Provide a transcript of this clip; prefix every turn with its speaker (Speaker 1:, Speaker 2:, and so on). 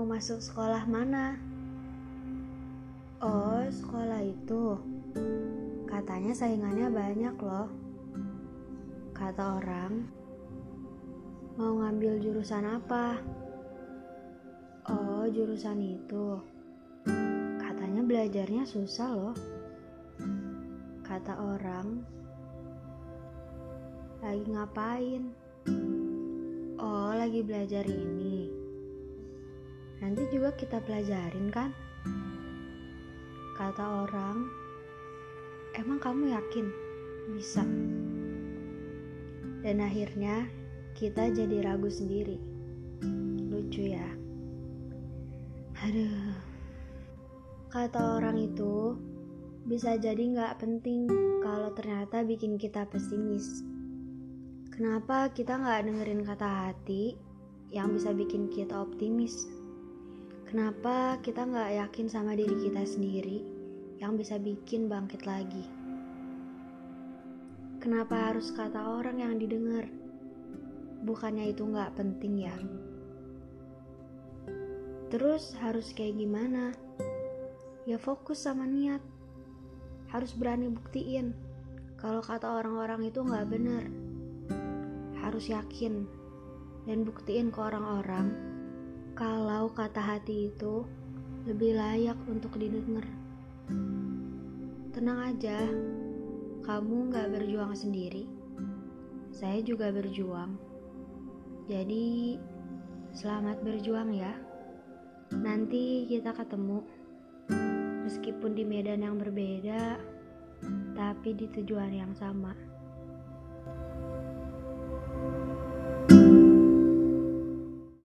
Speaker 1: masuk sekolah mana? Oh, sekolah itu. Katanya saingannya banyak loh. Kata orang, mau ngambil jurusan apa? Oh, jurusan itu. Katanya belajarnya susah loh. Kata orang, lagi ngapain? Oh, lagi belajar ini. Nanti juga kita pelajarin kan? Kata orang, emang kamu yakin bisa? Dan akhirnya kita jadi ragu sendiri. Lucu ya. Aduh. Kata orang itu bisa jadi nggak penting kalau ternyata bikin kita pesimis. Kenapa kita nggak dengerin kata hati yang bisa bikin kita optimis? Kenapa kita nggak yakin sama diri kita sendiri yang bisa bikin bangkit lagi? Kenapa harus kata orang yang didengar? Bukannya itu nggak penting ya? Terus harus kayak gimana? Ya fokus sama niat. Harus berani buktiin kalau kata orang-orang itu nggak benar. Harus yakin dan buktiin ke orang-orang kalau kata hati itu lebih layak untuk didengar. Tenang aja, kamu gak berjuang sendiri. Saya juga berjuang. Jadi, selamat berjuang ya. Nanti kita ketemu. Meskipun di medan yang berbeda, tapi di tujuan yang sama.